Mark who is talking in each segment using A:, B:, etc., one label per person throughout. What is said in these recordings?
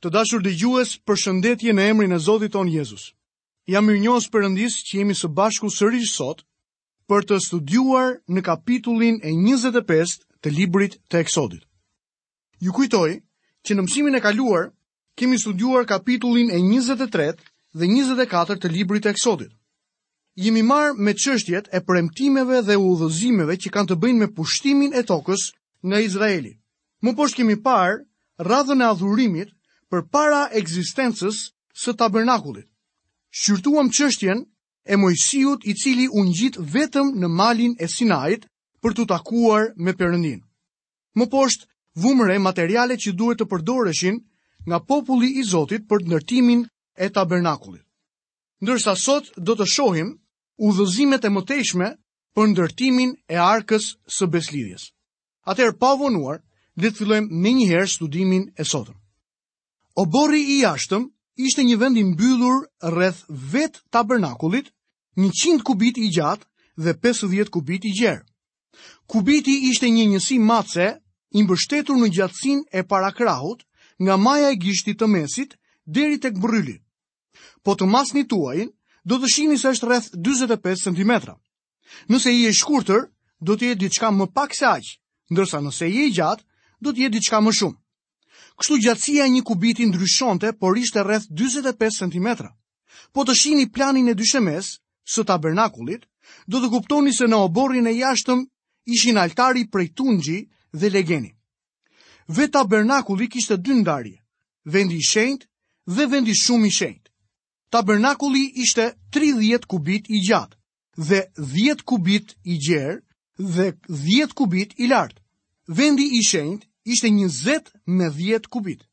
A: Të dashur dëgjues, përshëndetje në emrin e Zotit tonë Jezus. Jam mirënjohës Perëndisë që jemi së bashku sërish sot për të studiuar në kapitullin e 25 të librit të Eksodit. Ju kujtoj që në mësimin e kaluar kemi studiuar kapitullin e 23 dhe 24 të librit të Eksodit. Jemi marrë me çështjet e premtimeve dhe udhëzimeve që kanë të bëjnë me pushtimin e tokës nga Izraeli. Më poshtë kemi parë radhën e adhurimit përpara ekzistencës së tabernakullit. Shqyrtuam çështjen e Moisiut i cili u ngjit vetëm në malin e Sinait për t'u takuar me Perëndinë. Më poshtë vumë re materialet që duhet të përdoreshin nga populli i Zotit për ndërtimin e tabernakullit. ndërsa sot do të shohim udhëzimet e mëtejshme për ndërtimin e arkës së besëlidhjes. Atëherë pa u vonuar, le të fillojmë menjëherë studimin e sotëm. Oborri i jashtëm ishte një vend i mbyllur rreth vetë tabernakullit, 100 kubit i gjatë dhe 50 kubit i gjerë. Kubiti ishte një njësi matëse i mbështetur në gjatësinë e parakrahut nga maja e gishtit të mesit deri tek bërryli. Po të masni tuajin, do të shihni se është rreth 45 cm. Nëse je i shkurtër, do të jetë diçka më pak se aq, ndërsa nëse je i gjatë, do të jetë diçka më shumë. Kështu gjatësia e një kubiti ndryshonte, por ishte rreth 45 cm. Po të shihni planin e dyshemesë së tabernakullit, do të kuptoni se në oborrin e jashtëm ishin altari prej tunxhi dhe legeni. Vetë tabernakulli kishte dy ndarje, vendi i shenjtë dhe vendi shumë i shenjtë. Tabernakulli ishte 30 kubit i gjatë dhe 10 kubit i gjerë dhe 10 kubit i lartë. Vendi i shenjtë ishte 20 me 10 kubit.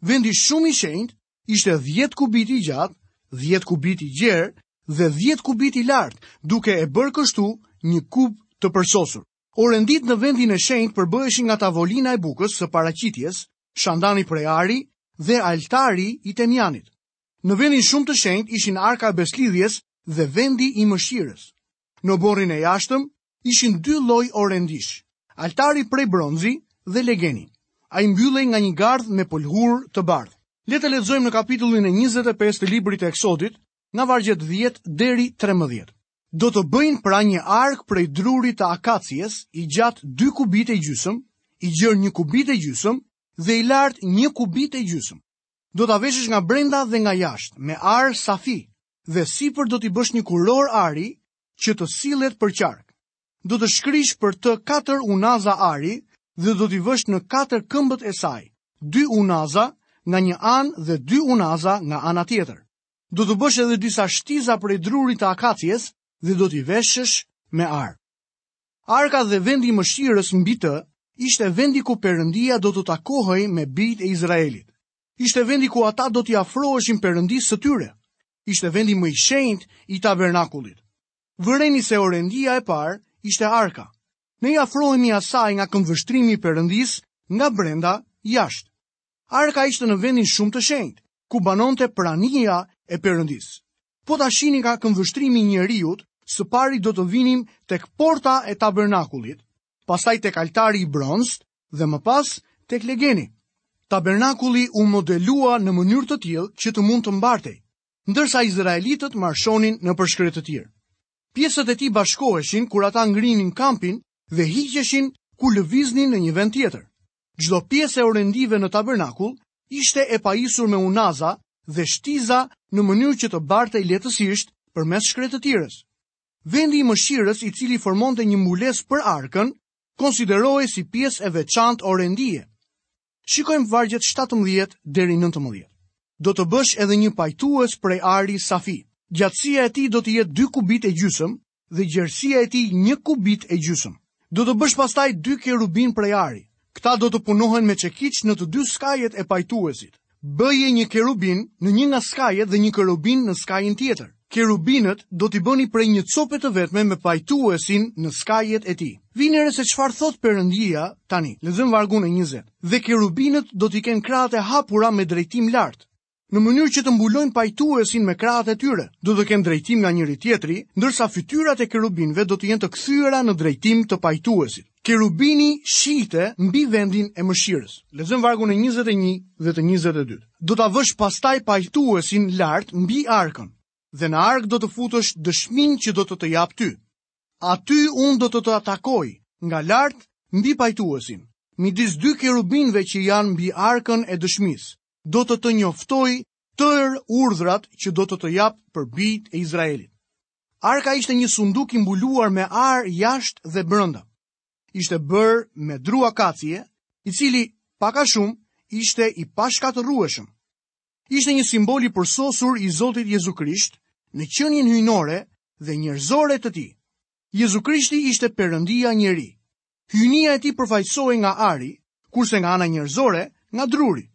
A: Vendi shumë i shenjtë ishte 10 kubit i gjatë, 10 kubit i gjerë dhe 10 kubit i lartë, duke e bërë kështu një kub të përsosur. Orenditë në vendin e shenjtë përbëheshin nga tavolina e bukës së paraqitjes, shandani prej ari dhe altari i temjanit. Në vendin shumë të shenjtë ishin arka e besëlidhjes dhe vendi i mëshirës. Në oborrin e jashtëm ishin dy lloj orendish, altari prej bronzi dhe legeni. Ai mbyllej nga një gardh me pëlhurë të bardhë. Le të lexojmë në kapitullin e 25 të librit të Eksodit, nga vargjet 10 deri 13. Do të bëjnë pra një arkë prej drurit të akacies, i gjatë dy kubit e gjysëm, i gjerë një kubit e gjysëm dhe i lartë një kubit e gjysëm. Do ta veshësh nga brenda dhe nga jashtë me ar safi dhe sipër do t'i bësh një kurorë ari që të sillet përqark. Do të shkrish për të katër unaza ari dhe do t'i vësh në katër këmbët e saj, dy unaza nga një anë dhe dy unaza nga ana tjetër. Do të bësh edhe disa shtiza prej drurit të akacies dhe do t'i veshësh me ar. Arka dhe vendi i mëshirës mbi të ishte vendi ku Perëndia do të takohej me bijtë e Izraelit. Ishte vendi ku ata do t'i afroheshin Perëndisë së tyre. Ishte vendi më i shenjtë i tabernakullit. Vëreni se orendia e parë ishte arka. Ne i afrohemi asaj nga këndvështrimi i Perëndisë nga brenda jashtë. Arka ishte në vendin shumë të shenjtë, ku banonte prania e Perëndisë. Po ta shihni nga këndvështrimi i njeriut, së pari do të vinim tek porta e tabernakullit, pastaj tek altari i bronztë dhe më pas tek legeni. Tabernakulli u modelua në mënyrë të tillë që të mund të mbartej, ndërsa izraelitët marshonin nëpër shkretëtirë. Pjesët e tij bashkoheshin kur ata ngrinin kampin dhe hiqeshin kur lëviznin në një vend tjetër. Çdo pjesë e orendive në tabernakull ishte e pajisur me unaza dhe shtiza në mënyrë që të bartej lehtësisht përmes shkretëtirës. Vendi i mëshirës, i cili formonte një mbulesë për arkën, konsiderohej si pjesë e veçantë orendie. Shikojmë vargjet 17 deri 19. Do të bësh edhe një pajtues prej ari safi. Gjatësia e tij do të jetë 2 kubit e gjysëm dhe gjerësia e tij një kubit e gjysëm. Do të bësh pastaj dy kerubinë prej ari. Këta do të punohen me çekiç në të dy skajet e pajtuesit. Bëje një kerubin në një nga skajet dhe një kerubin në skajin tjetër. Kerubinët do t'i bëni prej një cope të vetme me pajtuesin në skajet e tij. Vini re se çfarë thotë Perëndia tani. Lexojmë vargun e 20. Dhe kerubinët do t'i kenë krahët e hapura me drejtim lart. në mënyrë që të mbulojnë pajtuesin me krahët e tyre. Do të kenë drejtim nga njëri-tjetri, ndërsa fytyrat e kerubinëve do të jenë të kthyera në drejtim të pajtuesit. Kerubini shihte mbi vendin e mëshirës. Lexojmë vargun e 21 dhe të 22. Do ta vësh pastaj pajtuesin lart mbi arkën dhe në arkë do të futësh dëshminë që do të të jap ty. Aty unë do të të takoj nga lart mbi pajtuesin, midis dy kerubinëve që janë mbi arkën e dëshmisë do të të njoftoj tërë urdhrat që do të të jap për bijtë e Izraelit. Arka ishte një sunduk i mbuluar me ar jashtë dhe brenda. Ishte bërë me dru akacie, i cili pak a shumë ishte i pashkatërrueshëm. Ishte një simbol i përsosur i Zotit Jezu Krisht në qenien hyjnore dhe njerëzore të tij. Jezu Krishti ishte Perëndia njeri. Hyjnia e tij përfaqësohej nga ari, kurse nga ana njerëzore, nga druri.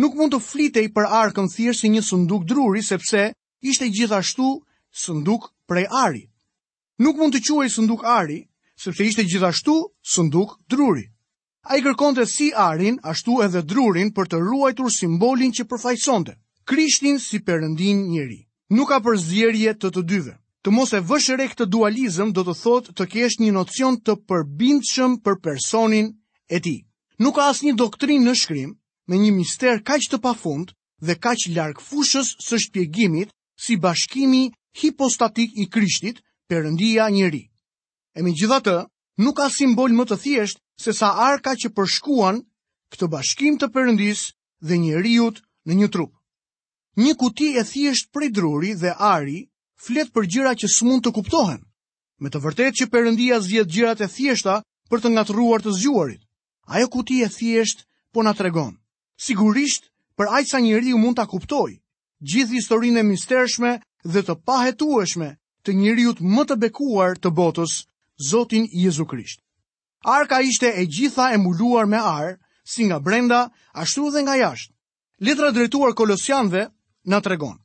A: Nuk mund të flitej për arkën thjesht si një sunduk druri sepse ishte gjithashtu sunduk prej ari. Nuk mund të quhej sunduk ari, sepse ishte gjithashtu sunduk druri. Ai kërkonte si arin, ashtu edhe drurin për të ruajtur simbolin që përfaqësonte, Krishtin si Perëndinë njeri. Nuk ka përzierje të të dyve. Të mos e vësh re këtë dualizëm do të thotë të kesh një nocion të përbindshëm për personin e tij. Nuk ka asnjë doktrinë në shkrim me një mister kaq të pafund dhe kaq larg fushës së shpjegimit si bashkimi hipostatik i Krishtit, Perëndia njeri. E megjithatë, nuk ka simbol më të thjeshtë sesa arka që përshkruan këtë bashkim të Perëndisë dhe njeriut në një trup. Një kuti e thjeshtë prej druri dhe ari flet për gjëra që s'mund të kuptohen. Me të vërtetë që Perëndia zgjedh gjërat e thjeshta për të ngatërruar të zgjuarit. Ajo kuti e thjeshtë po na tregon, sigurisht, për aq sa njeriu mund ta kuptojë, gjithë historinë e mistershme dhe të pahetueshme të njeriut më të bekuar të botës, Zotin Jezu Krisht. Arka ishte e gjitha e mbuluar me ar, si nga brenda, ashtu dhe nga jashtë. Letra drejtuar Kolosianëve na tregon,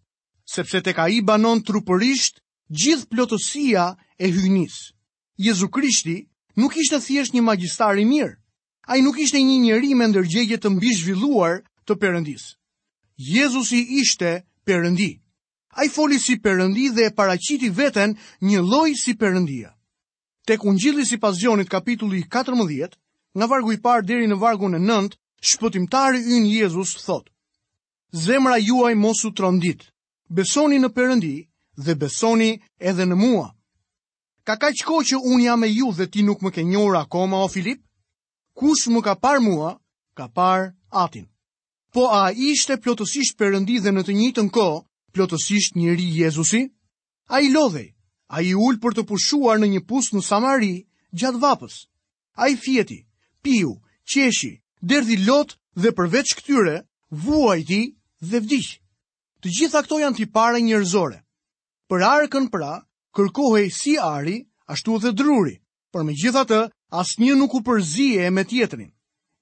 A: sepse tek ai banon trupërisht gjithë plotësia e hyjnisë. Jezu Krishti nuk ishte thjesht një magjistar i mirë. Ai nuk ishte një njeri me ndërgjegje të mbizhvilluar të Perëndisë. Jezusi ishte Perëndi. Ai foli si Perëndi dhe e paraqiti veten njëlloj si Perëndia. Tek Ungjilli sipas Gjonit kapitulli katërmbëdhjetë, nga vargu i parë deri në vargun e nëntë, Shpëtimtari ynë Jezus thotë, Zemra juaj mos u tronditë, besoni në Perëndi dhe besoni edhe në mua. Ka kaq kohë që unë jam me ju dhe ti nuk më ke njohur akoma, o Filip? Kush më ka parë mua, ka parë Atin. Po a ishte plotësisht Perëndi dhe në të njëjtën kohë plotësisht njeri Jezusi? Ai lodhej, ai u ul për të pushuar në një pus në Samari, gjatë vapës. Ai fjeti, piu, qeshi, derdhi lot dhe përveç këtyre, vuajti dhe vdiq. Të gjitha këto janë tipare njerëzore. Për arkën pra, kërkohej si ari, ashtu dhe druri, por megjithatë, asnjë nuk u përzie me tjetrin.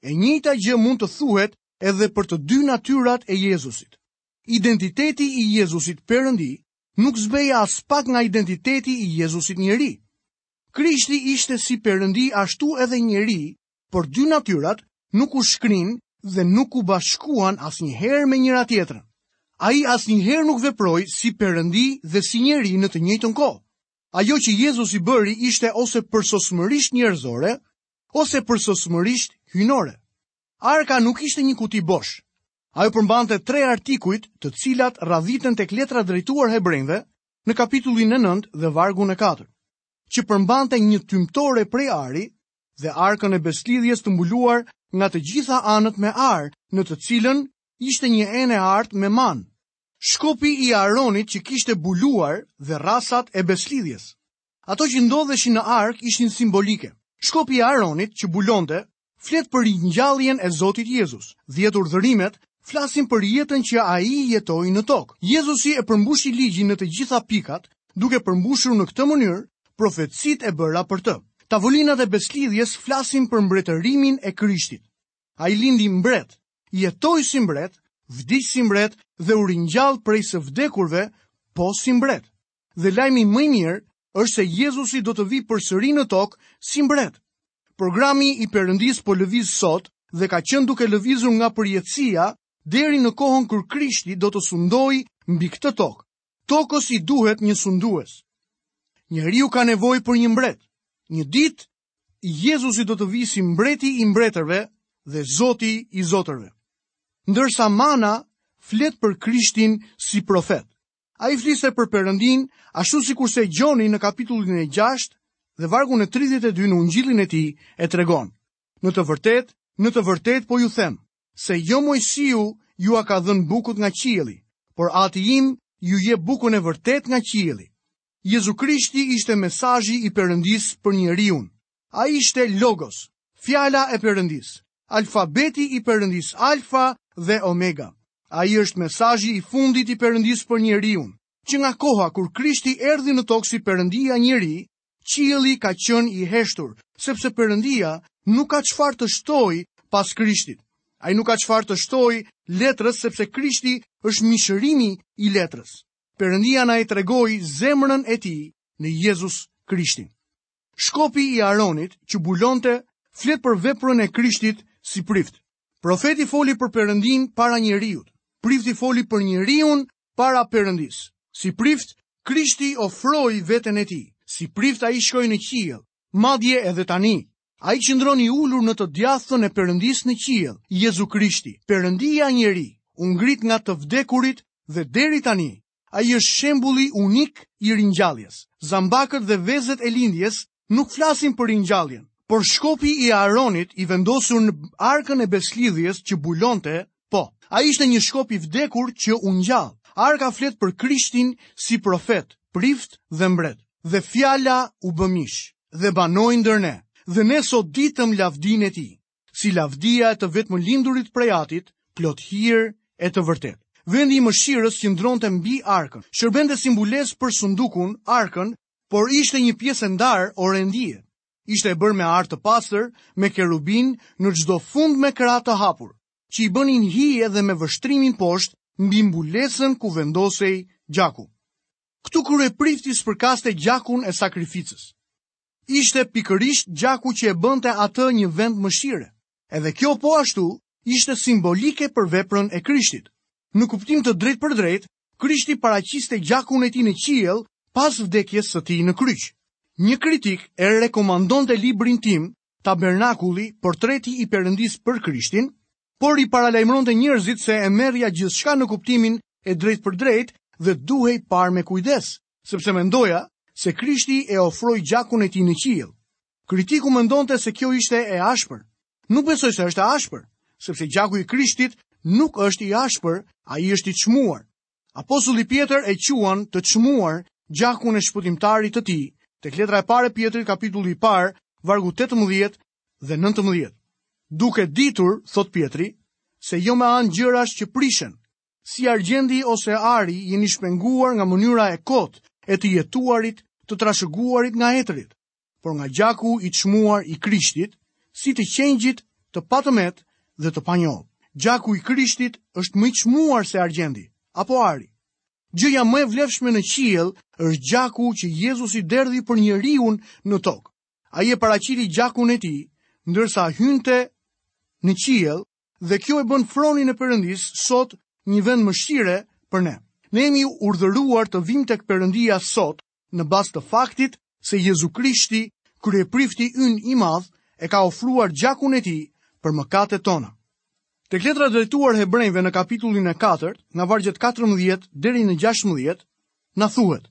A: E njëjta gjë mund të thuhet edhe për të dy natyrat e Jezusit. Identiteti i Jezusit perëndi nuk zbehej aspak nga identiteti i Jezusit njeri. Krishti ishte si perëndi ashtu edhe njeri, por dy natyrat nuk u shkrinë dhe nuk u bashkuan asnjëherë me njëra-tjetrën. Ai asnjëherë nuk veproi si perëndi dhe si njeri në të njëjtën kohë. Ajo që Jezusi bëri ishte ose përsosmërisht njerëzore, ose përsosmërisht hyjnore. Arka nuk ishte një kuti bosh. Ajo përmbante tre artikuj, të cilat radhiten tek letra drejtuar hebrenjve në kapitullin e 9 dhe vargun e 4, që përmbante një tymtore prej ari dhe arkën e besëlidhjes të mbuluar nga të gjitha anët me ar, në të cilën ishte një enë e artë me manë. Shkopi i Aronit që kishte buluar dhe rrasat e besëlidhjes. Ato që ndodheshin në arkë ishin simbolike. Shkopi i Aronit që bulonte flet për ringjalljen e Zotit Jezus. Dhjetë urdhërimet flasin për jetën që ai jetoi në tokë. Jezusi e përmbushi ligjin në të gjitha pikat, duke përmbushur në këtë mënyrë profecitë e bëra për të. Tavolinat e besëlidhjes flasin për mbretërimin e Krishtit. Ai lindi mbret, jetoi si mbret, vdiq si mbret dhe u ringjall prej së vdekurve po si mbret. Dhe lajmi më i mirë është se Jezusi do të vijë përsëri në tokë si mbret. Programi i Perëndisë po lëviz sot dhe ka qenë duke lëvizur nga përjetësia deri në kohën kur Krishti do të sundojë mbi këtë tokë. Tokës i duhet një sundues. Njeriu ka nevojë për një mbret. Një ditë Jezusi do të vijë si mbreti i mbretërve dhe Zoti i zotërve. Ndërsa mana flet për Krishtin si profet. Ai fliste për perëndinë, ashtu sikurse Gjoni në kapitullin e 6 dhe vargun e 32 në ungjillin e tij e tregon. Në të vërtetë, në të vërtetë po ju them, se jo Moisiu jua ka dhënë bukën nga qielli, por ati im ju jep bukën e vërtetë nga qielli. Jezu Krishti ishte mesazhi i perëndisë për njeriun, Ai ishte Logos, Fjala e Perëndisë, alfabeti i Perëndisë, Alfa dhe Omega. Ai është mesazhi i fundit i Perëndisë për njeriun. Që nga koha kur Krishti erdhi në tokë si Perëndia njeri, qielli ka qenë i heshtur, sepse Perëndia nuk ka çfarë të shtojë pas Krishtit. Ai nuk ka çfarë të shtojë letrës sepse Krishti është mishërimi i letrës. Perëndia na e tregoi zemrën e tij në Jezus Krishtin. Shkopi i Aronit që bulonte flet për veprën e Krishtit si prift. Profeti foli për Perëndinë para njeriut. Prifti foli për njeriun para Perëndisë. Si prift, Krishti ofroi veten e tij. Si prift ai shkoi në qiell, madje edhe tani. Ai qëndron i ulur në të djathtën e Perëndisë në qiell, Jezu Krishti, Perëndia njeri, u ngrit nga të vdekurit dhe deri tani Ai është shembulli unik i ringjalljes. Zambakët dhe vezët e lindjes nuk flasin për ringjalljen, por shkopi i Aronit i vendosur në arkën e besëlidhjes që bulonte, po. Ai ishte një shkop i vdekur që u ngjall. Arka flet për Krishtin si profet, prift dhe mbret. Dhe fjala u bë mish dhe banoi ndër ne, dhe ne soditëm lavdinë e tij. si lavdia e të vetëmlindurit prej atit, plot hir e të vërtetë. Vendi i mëshirës qëndronte mbi arkën, shërbente si mbulesë për sëndukun, arkën, por ishte një pjesë e ndarë orendie. Ishte e bërë me ar të pastër, me kerubinë, në çdo fund me krahë të hapur, që i bënin hije dhe me vështrimin poshtë mbi mbulesën ku vendosej gjaku. Këtu kryeprifti spërkaste gjakun e sakrificës. Ishte pikërisht gjaku që e bënte atë një vend mëshire. Edhe kjo po ashtu ishte simbolike për veprën e Krishtit. Në kuptim të drejtpërdrejtë, Krishti paraqiste gjakun e tij në qiell pas vdekjes së tij në kryq. Një kritik e rekomandonte librin tim Tabernakulli, portreti i Perëndisë për Krishtin, por i paralajmëronte njerëzit se e merrja gjithçka në kuptimin e drejtpërdrejtë dhe duhej parë me kujdes. Sepse mendoja se Krishti e ofroi gjakun e tij në qiell. Kritiku mendonte se kjo ishte e ashpër. Nuk besoj se është e ashpër, sepse gjaku i Krishtit nuk është i ashpër, ai është i çmuar. Apostulli Pjetër e quan të çmuar gjakun e shpëtimtarit të tij, tek letra e parë e Pjetrit kapitulli i parë, vargu 18 dhe 19. Duke ditur, thotë Pjetri, se jo me anë gjërash që prishen, Si argjendi ose ari jeni shpenguar nga mënyra e kotë e të jetuarit të trashëguarit nga etërit, por nga gjaku i çmuar i Krishtit, si të qengjit të patëmet dhe të panjollë. Gjaku i Krishtit është më i çmuar se argjendi apo ari. Gjëja më e vlefshme në qiell është gjaku që Jezusi derdhi për njeriun në tokë. Ai e paraqiti gjakun e tij ndërsa hynte në qiell dhe kjo e bën fronin e Perëndisë sot një vend mëshire për ne. Ne jemi urdhëruar të vijmë tek Perëndia sot në bazë të faktit se Jezu Krishti, kryeprifti ynë i madh, e ka ofruar gjakun e tij për mëkatet tona. Tek letra drejtuar hebrenjve në kapitullin e 4, nga vargjet 14 deri në 16, na thuhet: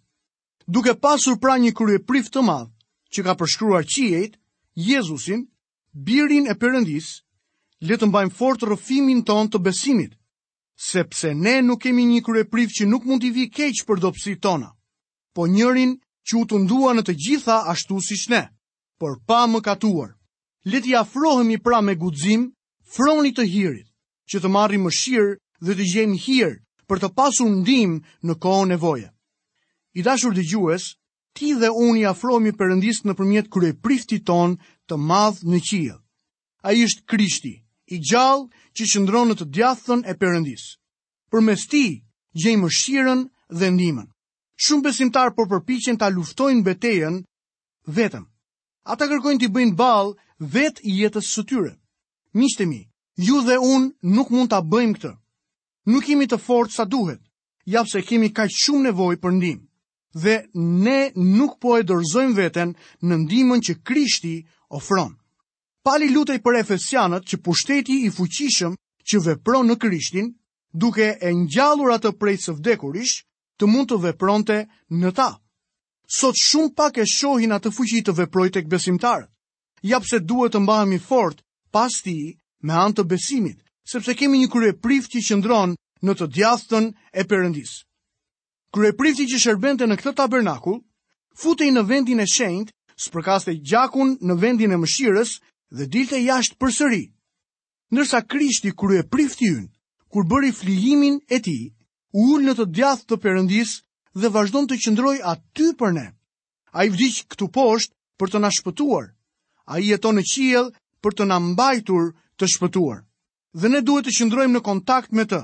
A: Duke pasur pra një kryeprift të madh që ka përshkruar qiejt, Jezusin, Birin e Perëndisë, le të mbajmë fort rrëfimin tonë të besimit, sepse ne nuk kemi një kryeprift që nuk mund t'i vijë keq për dobësitë tona, po njërin që u tundua në të gjitha ashtu siç ne, por pa mëkatuar. Le t'i afrohemi pra me guxim fronit të hirit, që të marrim mëshirë dhe të gjejmë hir për të pasur ndihmë në kohë nevoje. I dashur dëgjues, Ti dhe unë i afrohemi Perëndisë nëpërmjet kryepriftit tonë të madh në qiell. Ai është Krishti, i gjallë që qëndron në të djathtën e Perëndisë. Përmes tij gjejmë mëshirën dhe ndihmën. Shumë besimtarë po përpiqen ta luftojnë betejën vetëm. Ata kërkojnë t'i bëjnë ballë vetë jetës së tyre. Miqtë e mi, ju dhe unë nuk mund ta bëjmë këtë. Nuk jemi të fortë sa duhet, ja pse kemi kaq shumë nevojë për ndihmë. Dhe ne nuk po e dorëzojmë veten në ndihmën që Krishti ofron. Pali lutej për efesianët që pushteti i fuqishëm që vepron në Krishtin, duke e ngjallur atë prej së vdekurish, të mund të vepronte në ta. Sot shumë pak e shohin atë fuqi të veprojë tek besimtarët. Ja pse duhet të mbahemi fort pas tij me anë të besimit, sepse kemi një kryeprift që qëndron në të djathtën e Perëndisë. Kryeprifti që shërbente në këtë tabernakull, futej në vendin e shenjtë, spërkaste gjakun në vendin e mëshirës dhe dilte jashtë përsëri. Ndërsa Krishti kryeprifti ynë, kur bëri flijimin e tij, u ul në të djathtë të Perëndisë dhe vazhdon të qëndrojë aty për ne. Ai vdiq këtu poshtë për të na shpëtuar. Ai jeton në qiell për të na mbajtur të shpëtuar. Dhe ne duhet të qëndrojmë në kontakt me të.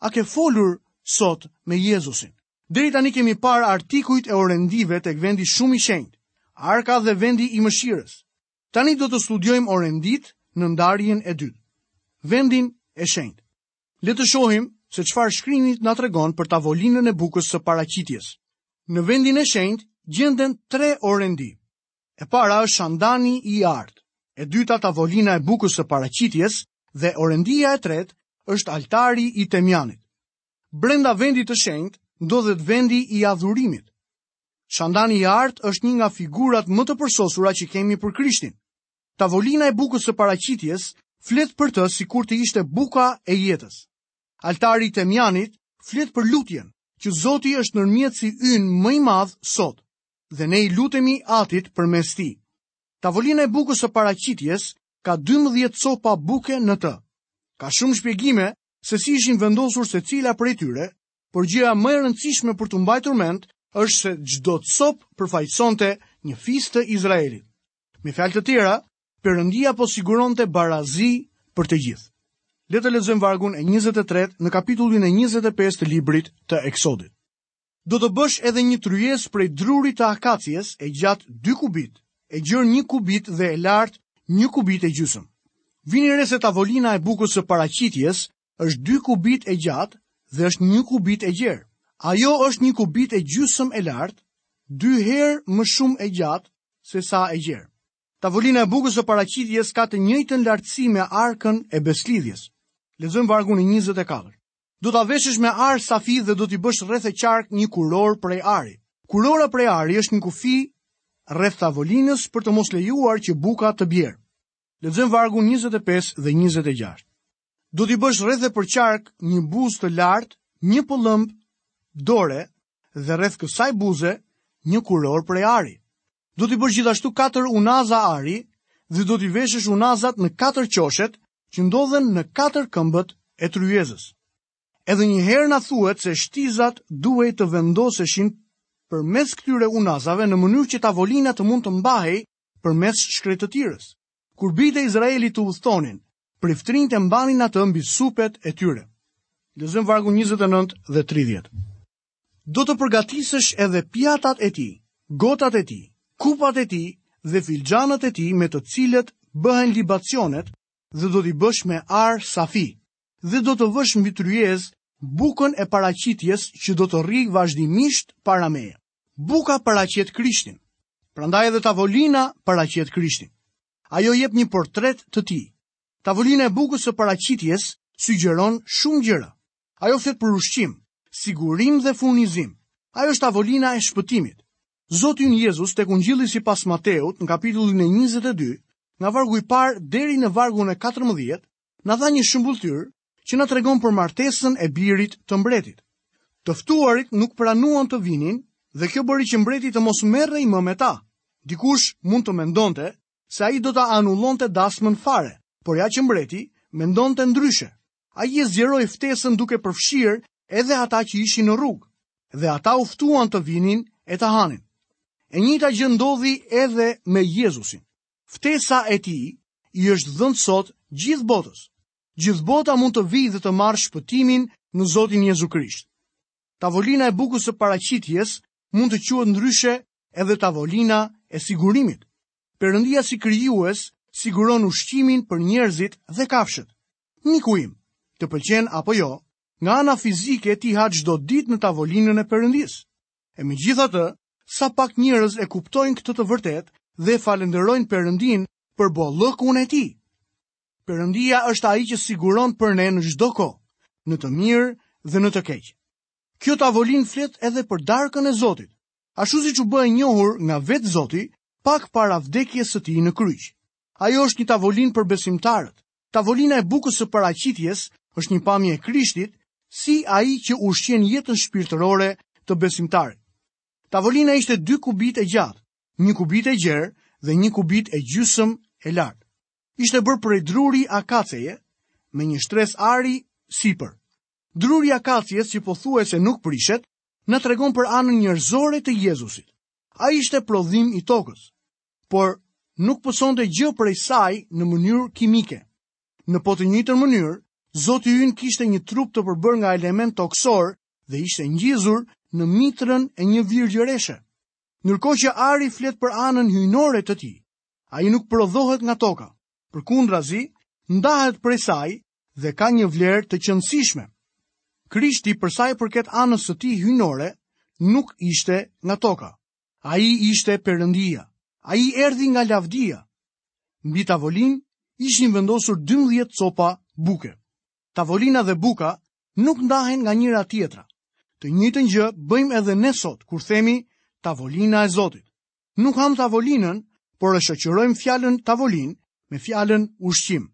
A: A ke folur sot me Jezusin? Deri tani kemi parë artikujt e orendive tek vendi shumë i shenjtë, Arka dhe vendi i mëshirës. Tani do të studiojmë orenditë në ndarjen e dytë, vendin e shenjtë. Le të shohim se çfarë shkrimi na tregon për tavolinën e bukës së paraqitjes. Në vendin e shenjtë gjenden tre orendi. E para është shandani i artë, e dyta tavolina e bukës së paraqitjes dhe orendia e tretë është altari i Temjanit. Brenda vendit të shenjtë ndodhet vendi i adhurimit. Shandani i artë është një nga figurat më të përsosura që kemi për Krishtin. Tavolina e bukës së paraqitjes flet për të sikur të ishte buka e jetës. Altari i Temjanit flet për lutjen, që Zoti është ndërmjetësi ynë më i madh sot. dhe ne i lutemi atit përmes tij. Tavolina e bukës së paraqitjes ka 12 copa buke në të. Ka shumë shpjegime se si ishin vendosur secila prej tyre, por gjëja më e rëndësishme për të mbajtur mend është se çdo copë përfaqësonte një fis të Izraelit. Me fjalë të tjera, Perëndia po siguronte barazi për të gjithë. Le të lexojmë vargun e 23 në kapitullin e 25 të librit të Eksodit. Do të bësh edhe një tryezë prej drurit të akacies e gjatë 2 kubit, e gjërë 1 kubit dhe e lartë 1 kubit e gjysëm. Vini re se tavolina e bukës së paraqitjes është 2 kubit e gjatë dhe është 1 kubit e gjerë. Ajo është 1 kubit e gjysëm e lartë, 2 herë më shumë e gjatë sesa e gjerë. Tavolina e bukës së paraqitjes ka të njëjtën lartësi me arkën e besëlidhjes. Lexojmë vargun e 24. Do ta veshësh me ar safi dhe do t'i bësh rreth e qark një kurorë prej ari. Kurora prej ari është një kufi rreth tavolinës për të mos lejuar që buka të bjerë. Lexojmë vargun 25 dhe 26. Do t'i bësh rreth e përqark një buzë të lartë, një pëllëmb dore dhe rreth kësaj buze një kurorë prej ari. Do t'i bësh gjithashtu katër unaza ari dhe do t'i veshësh unazat në katër qoshet që ndodhen në katër këmbët e tryezës. Edhe një herë na thuhet se shtizat duhej të vendoseshin përmes këtyre unazave në mënyrë që tavolina të mund të mbahej përmes shkretëtirës. Kur bijtë e Izraelit udhëtonin, priftërinjtë mbanin atë mbi supet e tyre. Lexojmë vargun 29 dhe 30. Do të përgatisësh edhe pjatat e tij, gotat e tij, kupat e tij dhe filxhanët e tij me të cilët bëhen libacionet dhe do t'i bësh me ar safi dhe do të vësh mbi tryezë bukën e paraqitjes që do të rrijë vazhdimisht para meje. Buka paraqet Krishtin. Prandaj edhe tavolina paraqet Krishtin. Ajo jep një portret të tij. Tavolina e bukës së paraqitjes sugjeron shumë gjëra. Ajo flet për ushqim, sigurim dhe furnizim. Ajo është tavolina e shpëtimit. Zoti ynë Jezus tek ungjilli sipas Mateut në kapitullin e 22, nga vargu i parë deri në vargun e 14, na dha një shëmbëlltyrë që na tregon për martesën e birit të mbretit. Të ftuarit nuk pranuan të vinin dhe kjo bëri që mbreti të mos merrej më me ta. Dikush mund të mendonte se ai do ta anullonte dasmën fare, por ja që mbreti mendonte ndryshe. Ai e zgjeroi ftesën duke përfshirë edhe ata që ishin në rrugë, dhe ata u ftuan të vinin e të hanin. E njëjta gjë ndodhi edhe me Jezusin. Ftesa e tij i është dhënë sot gjithë botës. Gjithë bota mund të vijë dhe të marrë shpëtimin në Zotin Jezu Krisht. Tavolina e bukës së paraqitjes mund të quhet ndryshe edhe tavolina e sigurimit. Perëndia si krijues siguron ushqimin për njerëzit dhe kafshët. Miku im, të pëlqen apo jo, nga ana fizike ti ha çdo ditë në tavolinën e Perëndisë. E megjithatë, sa pak njerëz e kuptojnë këtë të vërtetë dhe e falënderojnë Perëndinë për bollëkun e tij. Perëndia është ai që siguron për ne në çdo kohë, në të mirë dhe në të keq. Kjo tavolinë flet edhe për darkën e Zotit, ashtu siç u bë e njohur nga vetë Zoti pak para vdekjes së tij në kryq. Ajo është një tavolinë për besimtarët, Tavolina e bukës së paraqitjes është një pamje e Krishtit si ai që ushqen jetën shpirtërore të besimtarit. Tavolina ishte dy kubit e gjatë, një kubit e gjerë dhe një kubit e gjysmë e lartë. Ishte bërë prej druri akacieje me një shtresë ari sipër. Druri i akacies që pothuajse nuk prishet, na tregon për anën njerëzore të Jezusit. Ai ishte prodhim i tokës. por nuk pësonte gjë prej saj në mënyrë kimike. Në po të njëjtën mënyrë, Zoti ynë kishte një trup të përbërë nga elementë tokësorë dhe ishte ngjizur në mitrën e një virgjëreshe. Ndërkohë që ari flet për anën hyjnore të tij, ai nuk prodhohet nga toka. Përkundrazi, ndahet prej saj dhe ka një vlerë të qenësishme. Krishti për sa i përket anës së tij hyjnore nuk ishte nga toka. Ai ishte Perëndia. Ai erdhi nga lavdia. Mbi tavolinë ishin vendosur 12 copa buke. Tavolina dhe buka nuk ndahen nga njëra tjetra. Të njëjtën gjë bëjmë edhe ne sot kur themi tavolina e Zotit. Nuk hamë tavolinën, por e shoqërojmë fjalën tavolinë me fjalën ushqim.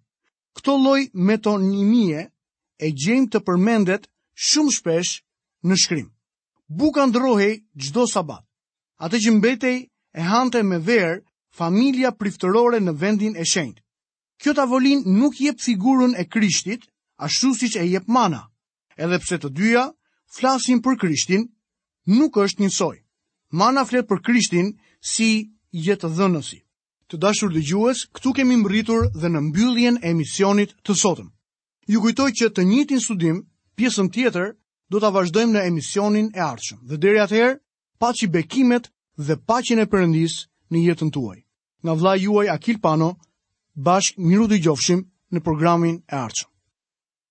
A: Këtë lloj metonimie e gjejmë të përmendet shumë shpesh në shkrim. Buka ndrohej çdo sabat. Atë që mbetej e hante me verë familja priftërore në vendin e shenjtë. Kjo tavolinë nuk jep figurën e Krishtit, ashtu siç e jep mana. Edhe pse të dyja, flasin për Krishtin, nuk është njësoj. Mana flet për Krishtin si jetëdhënësi. Të dashur dëgjues, këtu kemi mbërritur dhe në mbylljen e emisionit të sotëm. Ju kujtoj që të njëjtin studim, pjesën tjetër, do ta vazhdojmë në emisionin e ardhshëm. Dhe deri atëherë, paçi bekimet dhe paqen e Perëndisë në jetën tuaj. Nga vëllai juaj Akil Pano, bashkë mirudëgjofshim në programin e ardhshëm.